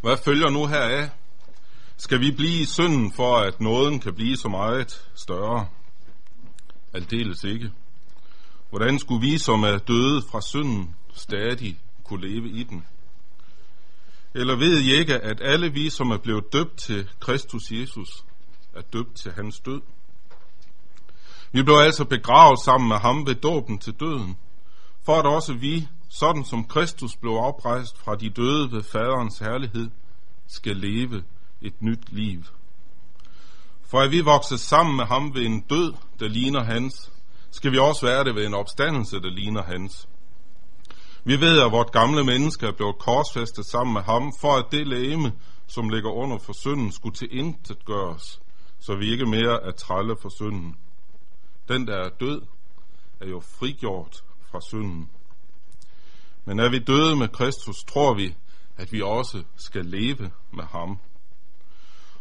Hvad følger nu heraf? Skal vi blive i synden for, at nåden kan blive så meget større? Aldeles ikke. Hvordan skulle vi, som er døde fra synden, stadig kunne leve i den? Eller ved I ikke, at alle vi, som er blevet døbt til Kristus Jesus, er døbt til hans død? Vi blev altså begravet sammen med ham ved dåben til døden, for at også vi, sådan som Kristus blev oprejst fra de døde ved faderens herlighed, skal leve et nyt liv. For at vi vokser sammen med ham ved en død, der ligner hans, skal vi også være det ved en opstandelse, der ligner hans. Vi ved, at vort gamle menneske er blevet korsfæstet sammen med ham, for at det læme, som ligger under for synden, skulle til intet gøres, så vi ikke mere er trælle for synden. Den, der er død, er jo frigjort fra synden. Men er vi døde med Kristus, tror vi, at vi også skal leve med ham.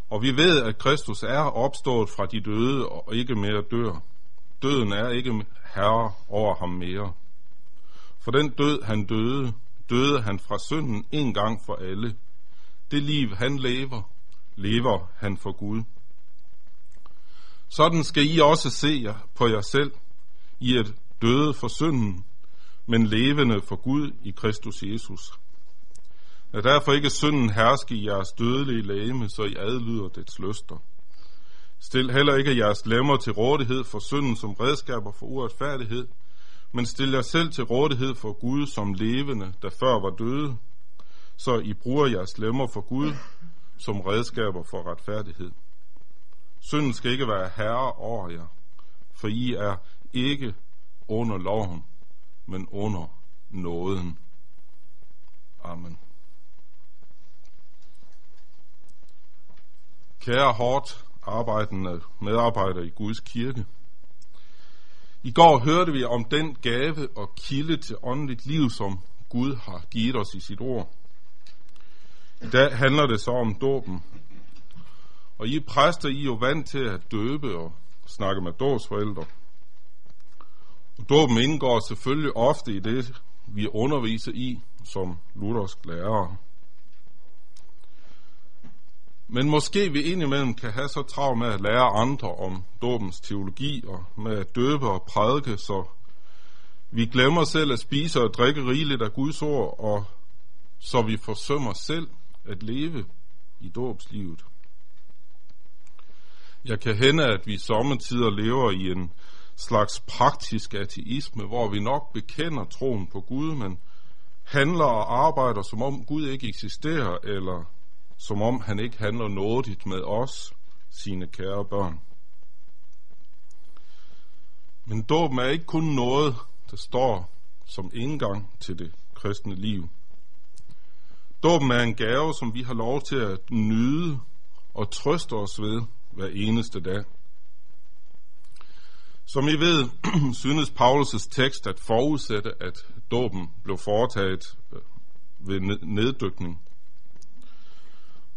Og vi ved, at Kristus er opstået fra de døde og ikke mere dør. Døden er ikke herre over ham mere. For den død, han døde, døde han fra synden en gang for alle. Det liv, han lever, lever han for Gud. Sådan skal I også se jer på jer selv. I er døde for synden, men levende for Gud i Kristus Jesus. Lad derfor ikke synden herske i jeres dødelige læme, så I adlyder dets lyster. Stil heller ikke jeres lemmer til rådighed for synden som redskaber for uretfærdighed, men stil jer selv til rådighed for Gud som levende, der før var døde, så I bruger jeres lemmer for Gud som redskaber for retfærdighed. Synden skal ikke være herre over jer, for I er ikke under loven, men under nåden. Amen. Kære hårdt arbejdende medarbejdere i Guds kirke. I går hørte vi om den gave og kilde til åndeligt liv, som Gud har givet os i sit ord. I dag handler det så om dåben. Og I præster, I er jo vant til at døbe og snakke med dåbsforældre. Og dåben indgår selvfølgelig ofte i det, vi underviser i som luthersk lærere. Men måske vi indimellem kan have så travlt med at lære andre om dåbens teologi og med at døbe og prædike, så vi glemmer selv at spise og drikke rigeligt af Guds ord, og så vi forsømmer selv at leve i dåbslivet. Jeg kan hende, at vi sommetider lever i en slags praktisk ateisme, hvor vi nok bekender troen på Gud, men handler og arbejder, som om Gud ikke eksisterer, eller som om han ikke handler nådigt med os, sine kære børn. Men dåben er ikke kun noget, der står som indgang til det kristne liv. Dåben er en gave, som vi har lov til at nyde og trøste os ved hver eneste dag. Som I ved, synes Paulus' tekst at forudsætte, at dåben blev foretaget øh, ved neddykning.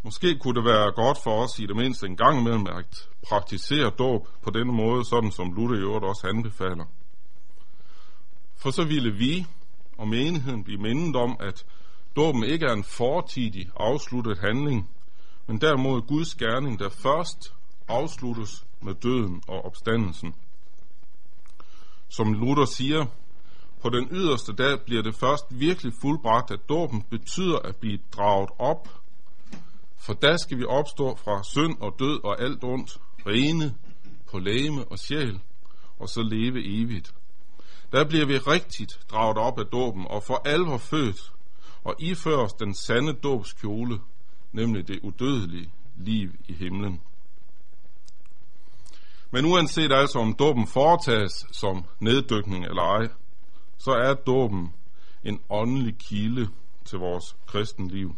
Måske kunne det være godt for os i det mindste en gang imellem at praktisere dåb på denne måde, sådan som Luther i øvrigt også anbefaler. For så ville vi og menigheden blive mindet om, at dåben ikke er en fortidig afsluttet handling, men derimod Guds gerning, der først afsluttes med døden og opstandelsen. Som Luther siger, på den yderste dag bliver det først virkelig fuldbragt, at dåben betyder at blive draget op for da skal vi opstå fra synd og død og alt ondt, rene på læme og sjæl, og så leve evigt. Der bliver vi rigtigt draget op af dåben og for alvor født, og iføres den sande dåbskjole, nemlig det udødelige liv i himlen. Men uanset altså om dåben foretages som neddykning eller ej, så er dåben en åndelig kilde til vores kristenliv.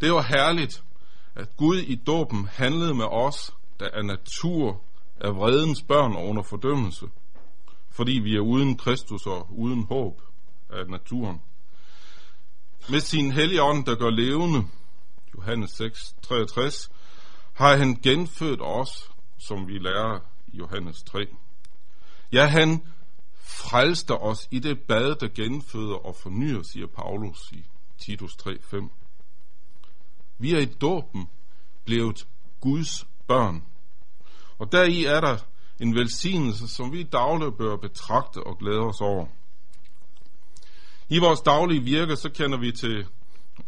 Det var herligt, at Gud i dåben handlede med os, der er natur af vredens børn og under fordømmelse, fordi vi er uden Kristus og uden håb af naturen. Med sin hellige ånd, der gør levende, Johannes 6, 63, har han genfødt os, som vi lærer i Johannes 3. Ja, han frelste os i det bad, der genføder og fornyer, siger Paulus i Titus 3:5. Vi er i dåben blevet Guds børn. Og deri er der en velsignelse, som vi dagligt bør betragte og glæde os over. I vores daglige virke, så kender vi til,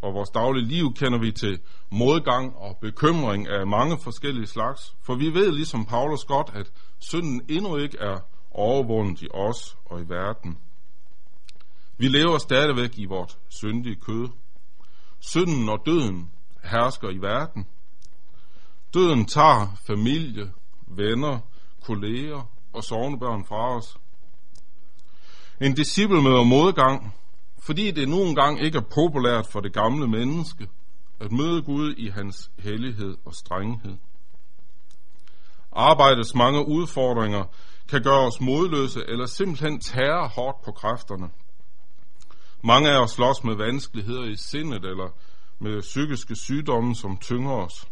og vores daglige liv kender vi til modgang og bekymring af mange forskellige slags. For vi ved ligesom Paulus godt, at synden endnu ikke er overvundet i os og i verden. Vi lever stadigvæk i vort syndige kød. Synden og døden hersker i verden. Døden tager familie, venner, kolleger og sovnebørn fra os. En disciple møder modgang, fordi det nu engang ikke er populært for det gamle menneske at møde Gud i hans hellighed og strenghed. Arbejdets mange udfordringer kan gøre os modløse eller simpelthen tære hårdt på kræfterne. Mange af os slås med vanskeligheder i sindet eller med psykiske sygdomme, som tynger os.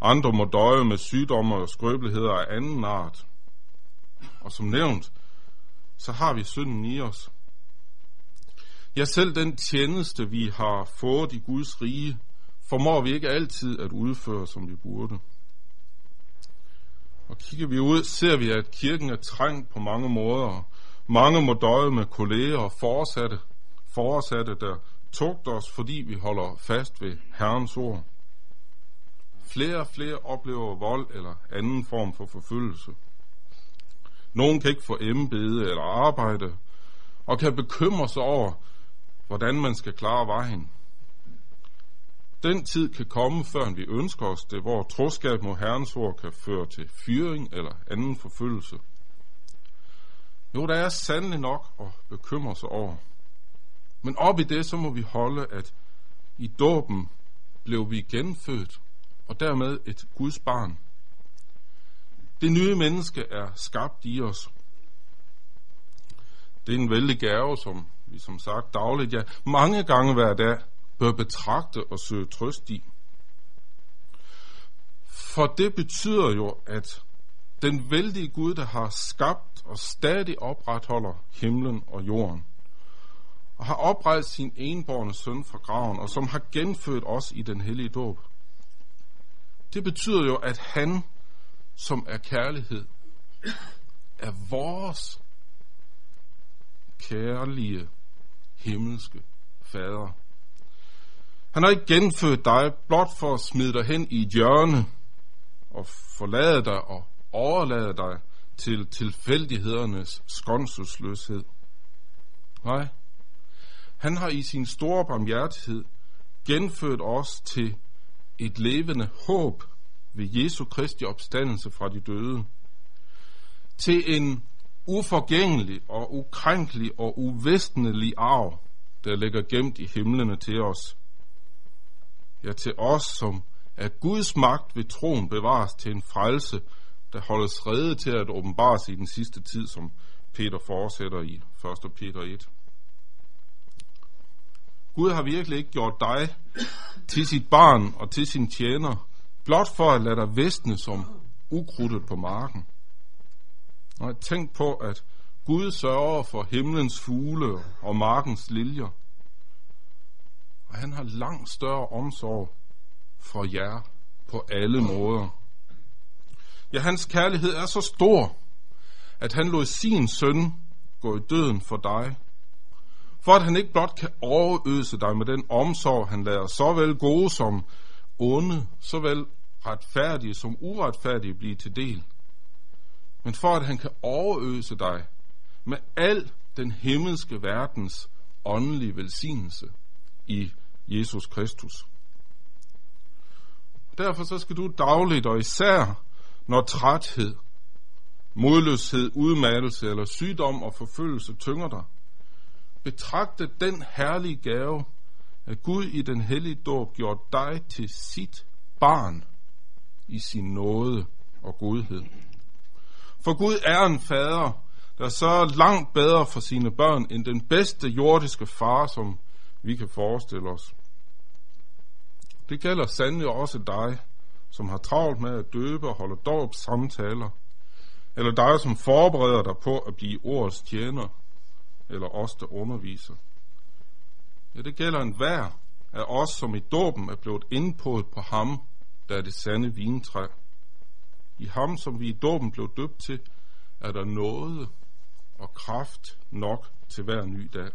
Andre må døje med sygdomme og skrøbeligheder af anden art. Og som nævnt, så har vi synden i os. Ja, selv den tjeneste, vi har fået i Guds rige, formår vi ikke altid at udføre, som vi burde. Og kigger vi ud, ser vi, at kirken er trængt på mange måder. Mange må døje med kolleger og forsatte, forsatte der tugter os, fordi vi holder fast ved Herrens ord. Flere og flere oplever vold eller anden form for forfølgelse. Nogen kan ikke få embede eller arbejde, og kan bekymre sig over, hvordan man skal klare vejen. Den tid kan komme, før vi ønsker os det, hvor troskab mod Herrens ord kan føre til fyring eller anden forfølgelse. Jo, der er sandelig nok at bekymre sig over. Men op i det, så må vi holde, at i dåben blev vi genfødt, og dermed et Guds barn. Det nye menneske er skabt i os. Det er en vældig gave, som vi som sagt dagligt, ja mange gange hver dag, bør betragte og søge trøst i. For det betyder jo, at den vældige Gud, der har skabt og stadig opretholder himlen og jorden, og har oprejst sin enborne søn fra graven, og som har genfødt os i den hellige dåb. Det betyder jo, at han, som er kærlighed, er vores kærlige himmelske fader. Han har ikke genfødt dig blot for at smide dig hen i et hjørne og forlade dig og overlade dig til tilfældighedernes skånselsløshed. Nej, han har i sin store barmhjertighed genfødt os til et levende håb ved Jesu Kristi opstandelse fra de døde. Til en uforgængelig og ukrænkelig og uvestnelig arv, der ligger gemt i himlene til os. Ja, til os, som af Guds magt ved troen bevares til en frelse, der holdes rede til at åbenbares i den sidste tid, som Peter fortsætter i 1. Peter 1. Gud har virkelig ikke gjort dig til sit barn og til sin tjener, blot for at lade dig vestne som ukrudtet på marken. Og tænk på, at Gud sørger for himlens fugle og markens liljer. Og han har langt større omsorg for jer på alle måder. Ja, hans kærlighed er så stor, at han lod sin søn gå i døden for dig, for at han ikke blot kan overøse dig med den omsorg, han lader såvel gode som onde, såvel retfærdige som uretfærdige blive til del men for at han kan overøse dig med al den himmelske verdens åndelige velsignelse i Jesus Kristus. Derfor så skal du dagligt, og især når træthed, modløshed, udmattelse eller sygdom og forfølgelse tynger dig, betragte den herlige gave, at Gud i den hellige dåb gjorde dig til sit barn i sin nåde og godhed. For Gud er en fader, der sørger langt bedre for sine børn end den bedste jordiske far, som vi kan forestille os. Det gælder sandelig også dig, som har travlt med at døbe og holde dåb samtaler, eller dig, som forbereder dig på at blive ordets tjener, eller os, der underviser. Ja, det gælder en hver af os, som i dåben er blevet indpået på ham, der er det sande vintræ. I ham, som vi i dåben blev døbt til, er der noget og kraft nok til hver ny dag.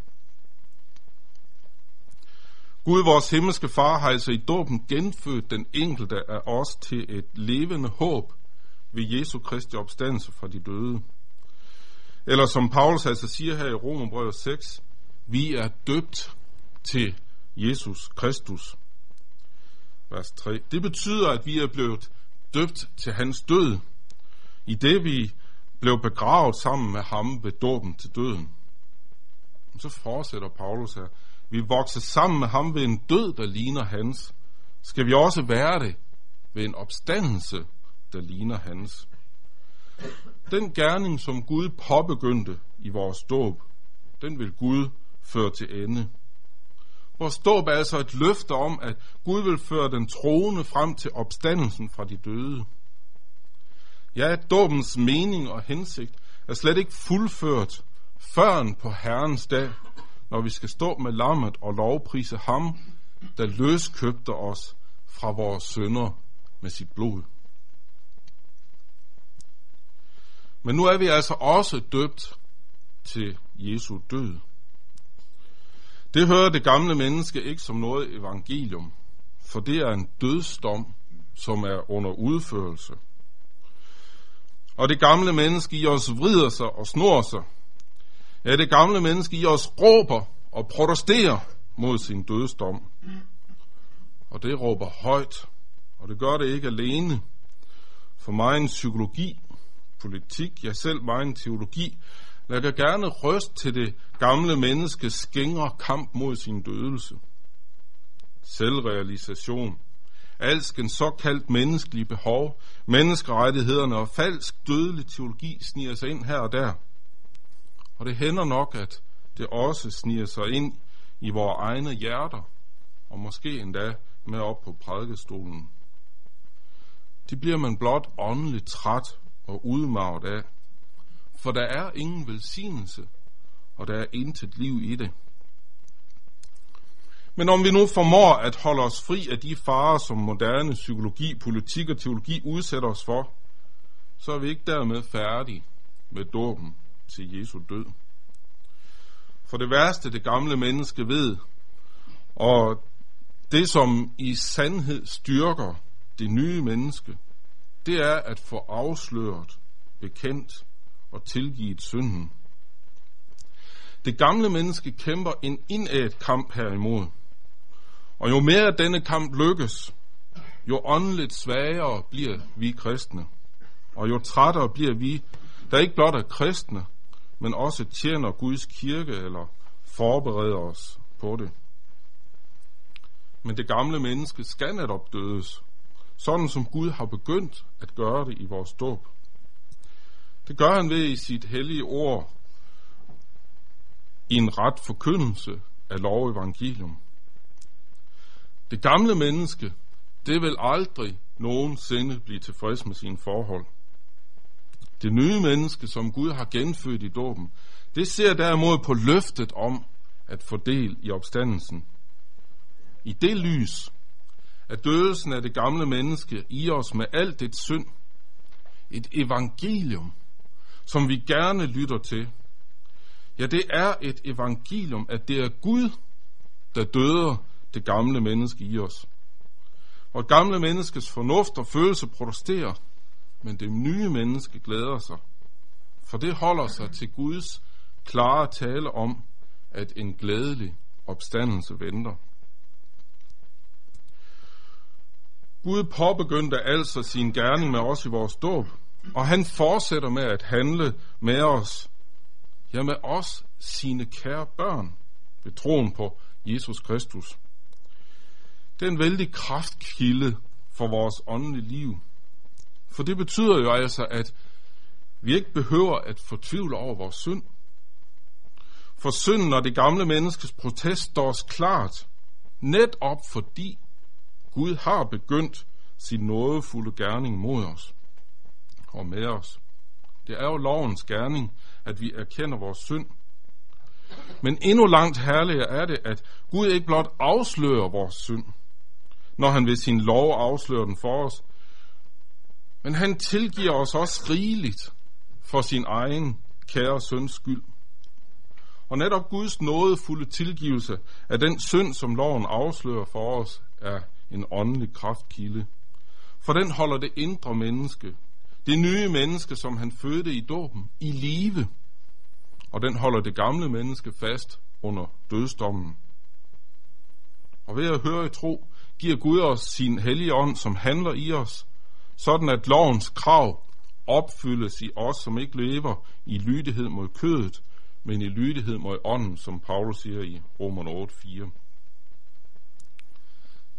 Gud, vores himmelske far, har altså i dåben genfødt den enkelte af os til et levende håb ved Jesu Kristi opstandelse fra de døde. Eller som Paulus altså siger her i Romerbrevet 6, vi er døbt til Jesus Kristus. Vers 3. Det betyder, at vi er blevet døbt til hans død, i det vi blev begravet sammen med ham ved dåben til døden. Så fortsætter Paulus her. Vi vokser sammen med ham ved en død, der ligner hans. Skal vi også være det ved en opstandelse, der ligner hans? Den gerning, som Gud påbegyndte i vores dåb, den vil Gud føre til ende. Vores dåb er altså et løfte om, at Gud vil føre den troende frem til opstandelsen fra de døde. Ja, dåbens mening og hensigt er slet ikke fuldført føren på Herrens dag, når vi skal stå med lammet og lovprise ham, der løskøbte os fra vores sønder med sit blod. Men nu er vi altså også døbt til Jesu død. Det hører det gamle menneske ikke som noget evangelium, for det er en dødsdom, som er under udførelse. Og det gamle menneske i os vrider sig og snor sig. Ja, det gamle menneske i os råber og protesterer mod sin dødsdom. Og det råber højt, og det gør det ikke alene. For mig en psykologi, politik, ja selv mig en teologi, lægger gerne røst til det gamle menneskes skænger kamp mod sin dødelse. Selvrealisation, alskens såkaldt menneskelige behov, menneskerettighederne og falsk dødelig teologi sniger sig ind her og der. Og det hænder nok, at det også sniger sig ind i vores egne hjerter, og måske endda med op på prædikestolen. Det bliver man blot åndeligt træt og udmaget af, for der er ingen velsignelse, og der er intet liv i det. Men om vi nu formår at holde os fri af de farer, som moderne psykologi, politik og teologi udsætter os for, så er vi ikke dermed færdige med dåben til Jesu død. For det værste, det gamle menneske ved, og det, som i sandhed styrker det nye menneske, det er at få afsløret, bekendt og tilgivet synden. Det gamle menneske kæmper en indædt kamp herimod. Og jo mere denne kamp lykkes, jo åndeligt svagere bliver vi kristne. Og jo trættere bliver vi, der ikke blot er kristne, men også tjener Guds kirke eller forbereder os på det. Men det gamle menneske skal netop dødes, sådan som Gud har begyndt at gøre det i vores dåb. Det gør han ved i sit hellige ord i en ret forkyndelse af lov og evangelium. Det gamle menneske, det vil aldrig nogensinde blive tilfreds med sine forhold. Det nye menneske, som Gud har genfødt i dåben, det ser derimod på løftet om at få del i opstandelsen. I det lys er dødelsen af det gamle menneske i os med alt det synd et evangelium, som vi gerne lytter til. Ja, det er et evangelium, at det er Gud, der døder det gamle menneske i os. Og gamle menneskes fornuft og følelse protesterer, men det nye menneske glæder sig. For det holder sig til Guds klare tale om, at en glædelig opstandelse venter. Gud påbegyndte altså sin gerning med os i vores dåb, og han fortsætter med at handle med os, ja med os, sine kære børn, ved troen på Jesus Kristus. Det er en vældig kraftkilde for vores åndelige liv. For det betyder jo altså, at vi ikke behøver at fortvivle over vores synd. For synden og det gamle menneskes protest står os klart, netop fordi Gud har begyndt sin nådefulde gerning mod os og med os. Det er jo lovens gerning, at vi erkender vores synd. Men endnu langt herligere er det, at Gud ikke blot afslører vores synd, når han ved sin lov afslører den for os, men han tilgiver os også rigeligt for sin egen kære søns skyld. Og netop Guds nådefulde tilgivelse af den synd, som loven afslører for os, er en åndelig kraftkilde. For den holder det indre menneske, det nye menneske, som han fødte i dåben, i live. Og den holder det gamle menneske fast under dødsdommen. Og ved at høre i tro, giver Gud os sin hellige ånd, som handler i os, sådan at lovens krav opfyldes i os, som ikke lever i lydighed mod kødet, men i lydighed mod ånden, som Paulus siger i Romerne 8:4.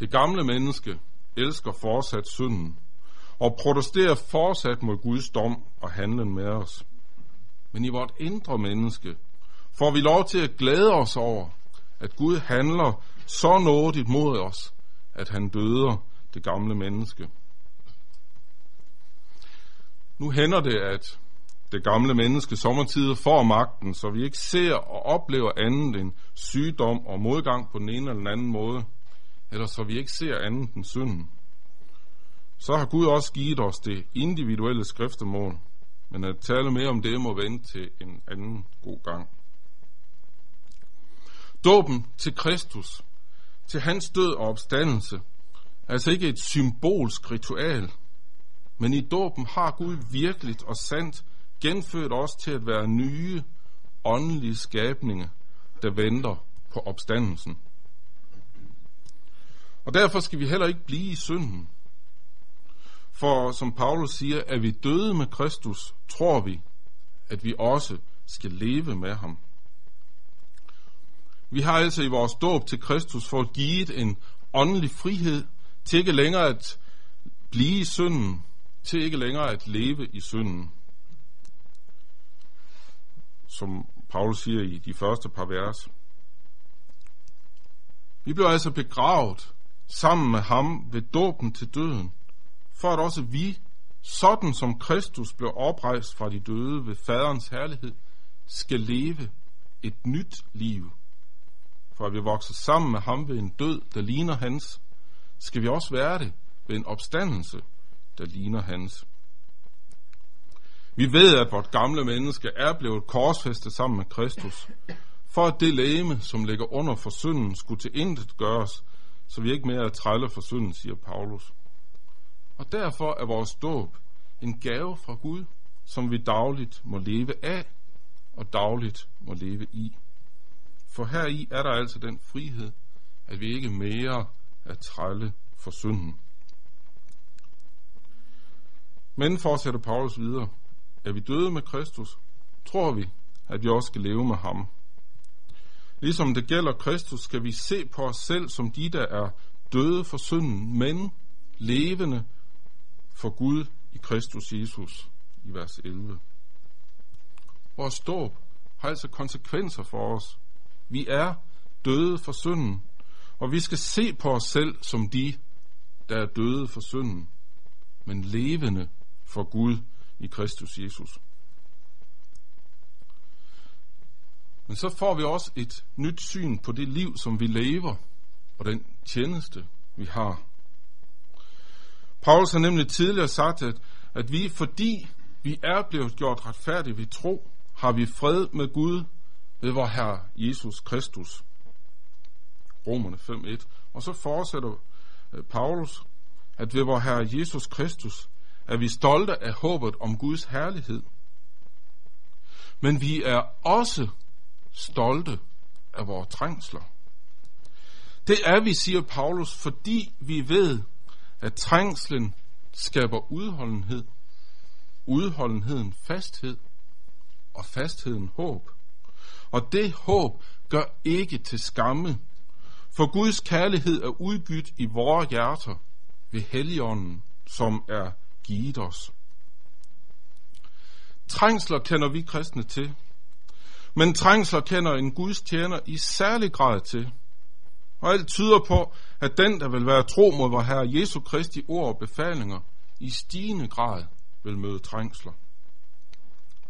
Det gamle menneske elsker fortsat synden og protesterer fortsat mod Guds dom og handlen med os. Men i vort indre menneske får vi lov til at glæde os over, at Gud handler så nådigt mod os, at han døder det gamle menneske. Nu hænder det, at det gamle menneske sommertider får magten, så vi ikke ser og oplever andet end sygdom og modgang på den ene eller den anden måde, eller så vi ikke ser andet end synden. Så har Gud også givet os det individuelle skriftemål, men at tale mere om det må vente til en anden god gang. Dåben til Kristus, til hans død og opstandelse, er altså ikke et symbolsk ritual, men i dåben har Gud virkeligt og sandt genfødt os til at være nye, åndelige skabninger, der venter på opstandelsen. Og derfor skal vi heller ikke blive i synden. For som Paulus siger, at vi døde med Kristus, tror vi, at vi også skal leve med ham. Vi har altså i vores dåb til Kristus fået givet en åndelig frihed til ikke længere at blive i synden, til ikke længere at leve i synden. Som Paulus siger i de første par vers. Vi blev altså begravet sammen med ham ved dåben til døden, for at også vi, sådan som Kristus blev oprejst fra de døde ved faderens herlighed, skal leve et nyt liv. For at vi vokser sammen med ham ved en død, der ligner hans, skal vi også være det ved en opstandelse, der ligner hans. Vi ved, at vort gamle menneske er blevet korsfæstet sammen med Kristus, for at det læme, som ligger under for synden, skulle til intet gøres, så vi ikke mere er trælle for synden, siger Paulus. Og derfor er vores dåb en gave fra Gud, som vi dagligt må leve af og dagligt må leve i. For her i er der altså den frihed, at vi ikke mere er trælle for synden. Men fortsætter Paulus videre. Er vi døde med Kristus, tror vi, at vi også skal leve med ham. Ligesom det gælder Kristus, skal vi se på os selv som de, der er døde for synden, men levende for Gud i Kristus Jesus i vers 11. Vores dåb har altså konsekvenser for os. Vi er døde for synden, og vi skal se på os selv som de, der er døde for synden, men levende for Gud i Kristus Jesus. Men så får vi også et nyt syn på det liv, som vi lever, og den tjeneste, vi har. Paulus har nemlig tidligere sagt, at, at vi, fordi vi er blevet gjort retfærdige ved tro, har vi fred med Gud ved vor Herre Jesus Kristus. Romerne 5.1. Og så fortsætter øh, Paulus, at ved vor Herre Jesus Kristus er vi stolte af håbet om Guds herlighed. Men vi er også stolte af vores trængsler. Det er vi, siger Paulus, fordi vi ved, at trængslen skaber udholdenhed, udholdenheden fasthed, og fastheden håb. Og det håb gør ikke til skamme, for Guds kærlighed er udgydt i vores hjerter ved Helligånden, som er givet os. Trængsler kender vi kristne til, men trængsler kender en Guds tjener i særlig grad til. Og alt tyder på, at den, der vil være tro mod vor Herre Jesu Kristi ord og befalinger, i stigende grad vil møde trængsler.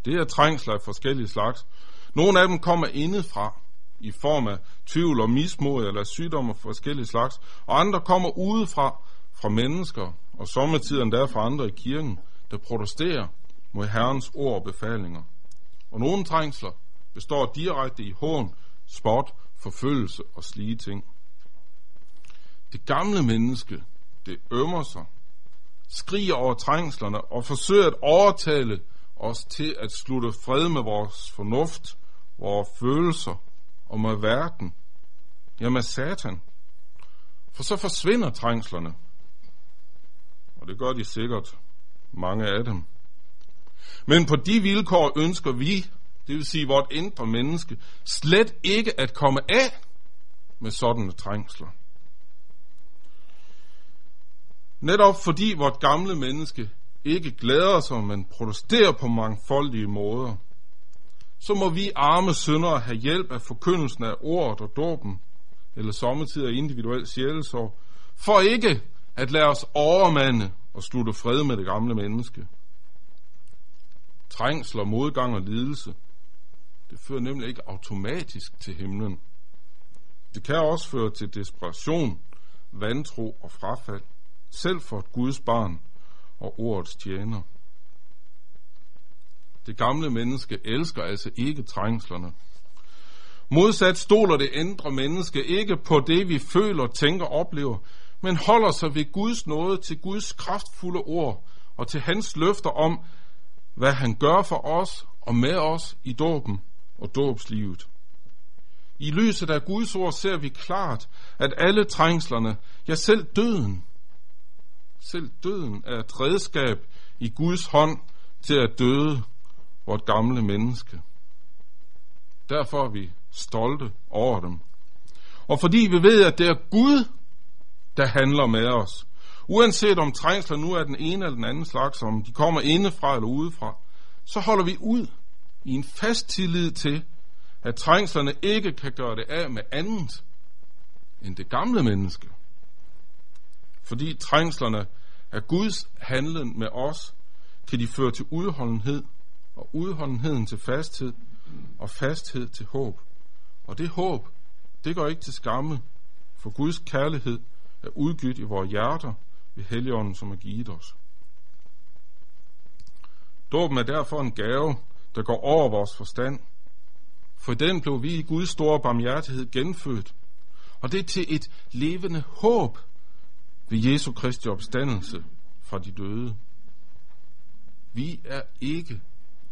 Det er trængsler af forskellige slags. Nogle af dem kommer indefra, i form af tvivl og mismod eller sygdom af forskellige slags, og andre kommer udefra fra mennesker, og sommetider der fra andre i kirken, der protesterer mod Herrens ord og befalinger. Og nogle trængsler består direkte i hån, spot, forfølgelse og slige ting. Det gamle menneske, det ømmer sig, skriger over trængslerne og forsøger at overtale os til at slutte fred med vores fornuft, vores følelser og med verden, ja med satan. For så forsvinder trængslerne. Og det gør de sikkert, mange af dem. Men på de vilkår ønsker vi, det vil sige vort indre menneske, slet ikke at komme af med sådanne trængsler. Netop fordi vort gamle menneske ikke glæder sig, men protesterer på mangfoldige måder, så må vi arme syndere have hjælp af forkyndelsen af ordet og dåben, eller sommetider individuel sjælesorg, for ikke at lade os overmande og slutte fred med det gamle menneske. Trængsler, modgang og lidelse, det fører nemlig ikke automatisk til himlen. Det kan også føre til desperation, vantro og frafald, selv for et Guds barn og ordets tjener. Det gamle menneske elsker altså ikke trængslerne. Modsat stoler det ændre menneske ikke på det, vi føler, tænker og oplever, men holder sig ved Guds nåde til Guds kraftfulde ord og til hans løfter om, hvad han gør for os og med os i dåben og dåbslivet. I lyset af Guds ord ser vi klart, at alle trængslerne, ja selv døden, selv døden er et redskab i Guds hånd til at døde vort gamle menneske. Derfor er vi stolte over dem. Og fordi vi ved, at det er Gud, der handler med os, uanset om trængsler nu er den ene eller den anden slags, om de kommer indefra eller udefra, så holder vi ud i en fast tillid til, at trængslerne ikke kan gøre det af med andet end det gamle menneske. Fordi trængslerne er Guds handlen med os, kan de føre til udholdenhed, og udholdenheden til fasthed, og fasthed til håb. Og det håb, det går ikke til skamme, for Guds kærlighed er udgydt i vores hjerter ved Helligånden, som er givet os. Dåben er derfor en gave, der går over vores forstand. For den blev vi i Guds store barmhjertighed genfødt. Og det er til et levende håb ved Jesu Kristi opstandelse fra de døde. Vi er ikke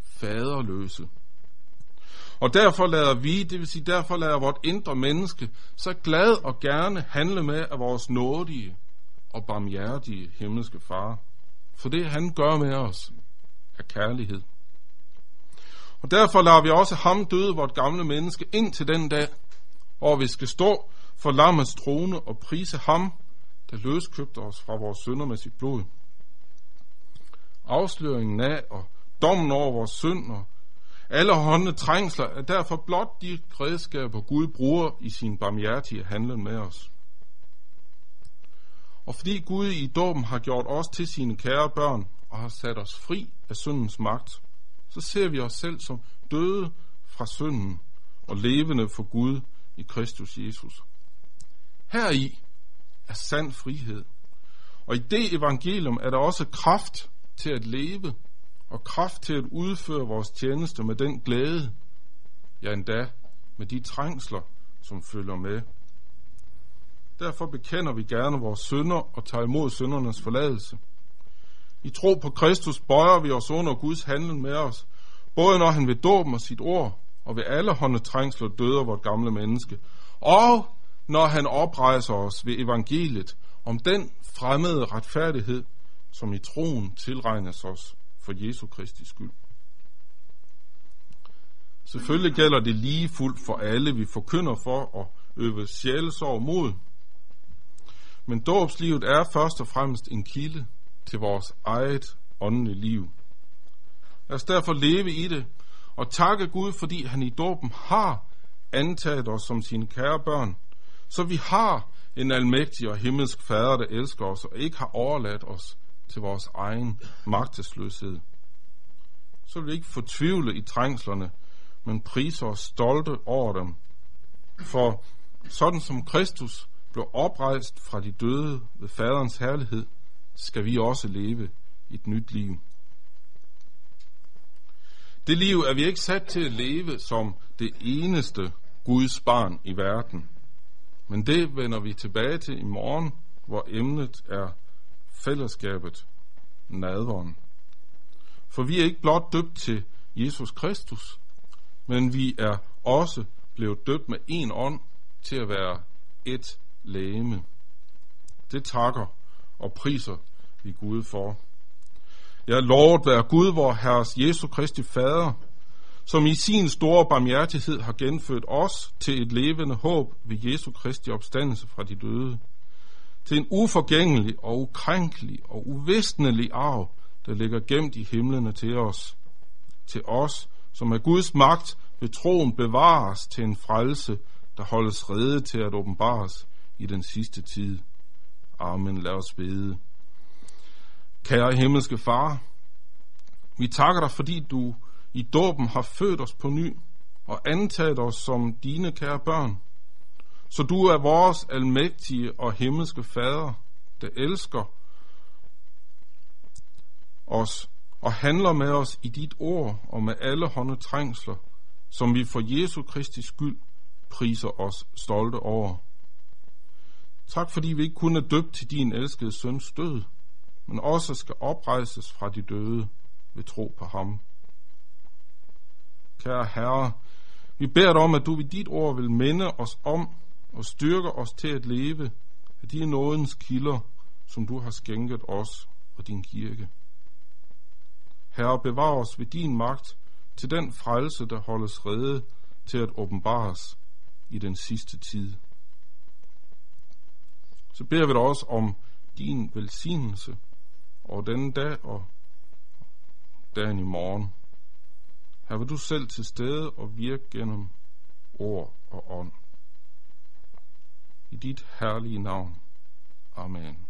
faderløse. Og derfor lader vi, det vil sige derfor lader vort indre menneske, så glad og gerne handle med af vores nådige og barmhjertige himmelske far. For det han gør med os er kærlighed. Og derfor lader vi også ham døde, vort gamle menneske, ind til den dag, hvor vi skal stå for lammets trone og prise ham, der løskøbte os fra vores sønder med sit blod. Afsløringen af og dommen over vores synd alle håndene trængsler er derfor blot de redskaber, Gud bruger i sin barmhjertige handlen med os. Og fordi Gud i dåben har gjort os til sine kære børn og har sat os fri af syndens magt, så ser vi os selv som døde fra synden og levende for Gud i Kristus Jesus. Heri er sand frihed. Og i det evangelium er der også kraft til at leve og kraft til at udføre vores tjeneste med den glæde, ja endda med de trængsler, som følger med. Derfor bekender vi gerne vores synder og tager imod syndernes forladelse. I tro på Kristus bøjer vi os under Guds handling med os, både når han ved dåben og sit ord, og ved alle hånde trængsler døder vort gamle menneske, og når han oprejser os ved evangeliet om den fremmede retfærdighed, som i troen tilregnes os for Jesu Kristi skyld. Selvfølgelig gælder det lige fuldt for alle, vi forkynder for at øve sjælesorg mod. Men dåbslivet er først og fremmest en kilde til vores eget åndelige liv. Lad os derfor leve i det og takke Gud, fordi han i dåben har antaget os som sine kære børn, så vi har en almægtig og himmelsk fader, der elsker os og ikke har overladt os til vores egen magtesløshed. Så vil vi ikke fortvivle i trængslerne, men priser os stolte over dem, For sådan som Kristus blev oprejst fra de døde ved faderens herlighed, skal vi også leve et nyt liv. Det liv er vi ikke sat til at leve som det eneste Guds barn i verden. Men det vender vi tilbage til i morgen, hvor emnet er fællesskabet, nadveren. For vi er ikke blot døbt til Jesus Kristus, men vi er også blevet døbt med en ånd til at være et lægeme. Det takker og priser vi Gud for. Jeg lovet være Gud, vor Herres Jesu Kristi Fader, som i sin store barmhjertighed har genført os til et levende håb ved Jesu Kristi opstandelse fra de døde, til en uforgængelig og ukrænkelig og uvisnelig arv, der ligger gemt i himlene til os, til os, som af Guds magt ved troen bevares til en frelse, der holdes rede til at åbenbares i den sidste tid. Amen. Lad os bede. Kære himmelske far, vi takker dig, fordi du i dåben har født os på ny og antaget os som dine kære børn. Så du er vores almægtige og himmelske fader, der elsker os og handler med os i dit ord og med alle hånde trængsler, som vi for Jesu Kristi skyld priser os stolte over. Tak fordi vi ikke kun er døbt til din elskede søns død, men også skal oprejses fra de døde ved tro på ham. Kære Herre, vi beder dig om, at du ved dit ord vil minde os om og styrke os til at leve af de nådens kilder, som du har skænket os og din kirke. Herre, bevar os ved din magt til den frelse, der holdes rede til at åbenbares i den sidste tid. Så beder vi dig også om din velsignelse og den dag og dagen i morgen. Her vil du selv til stede og virke gennem ord og ånd. I dit herlige navn. Amen.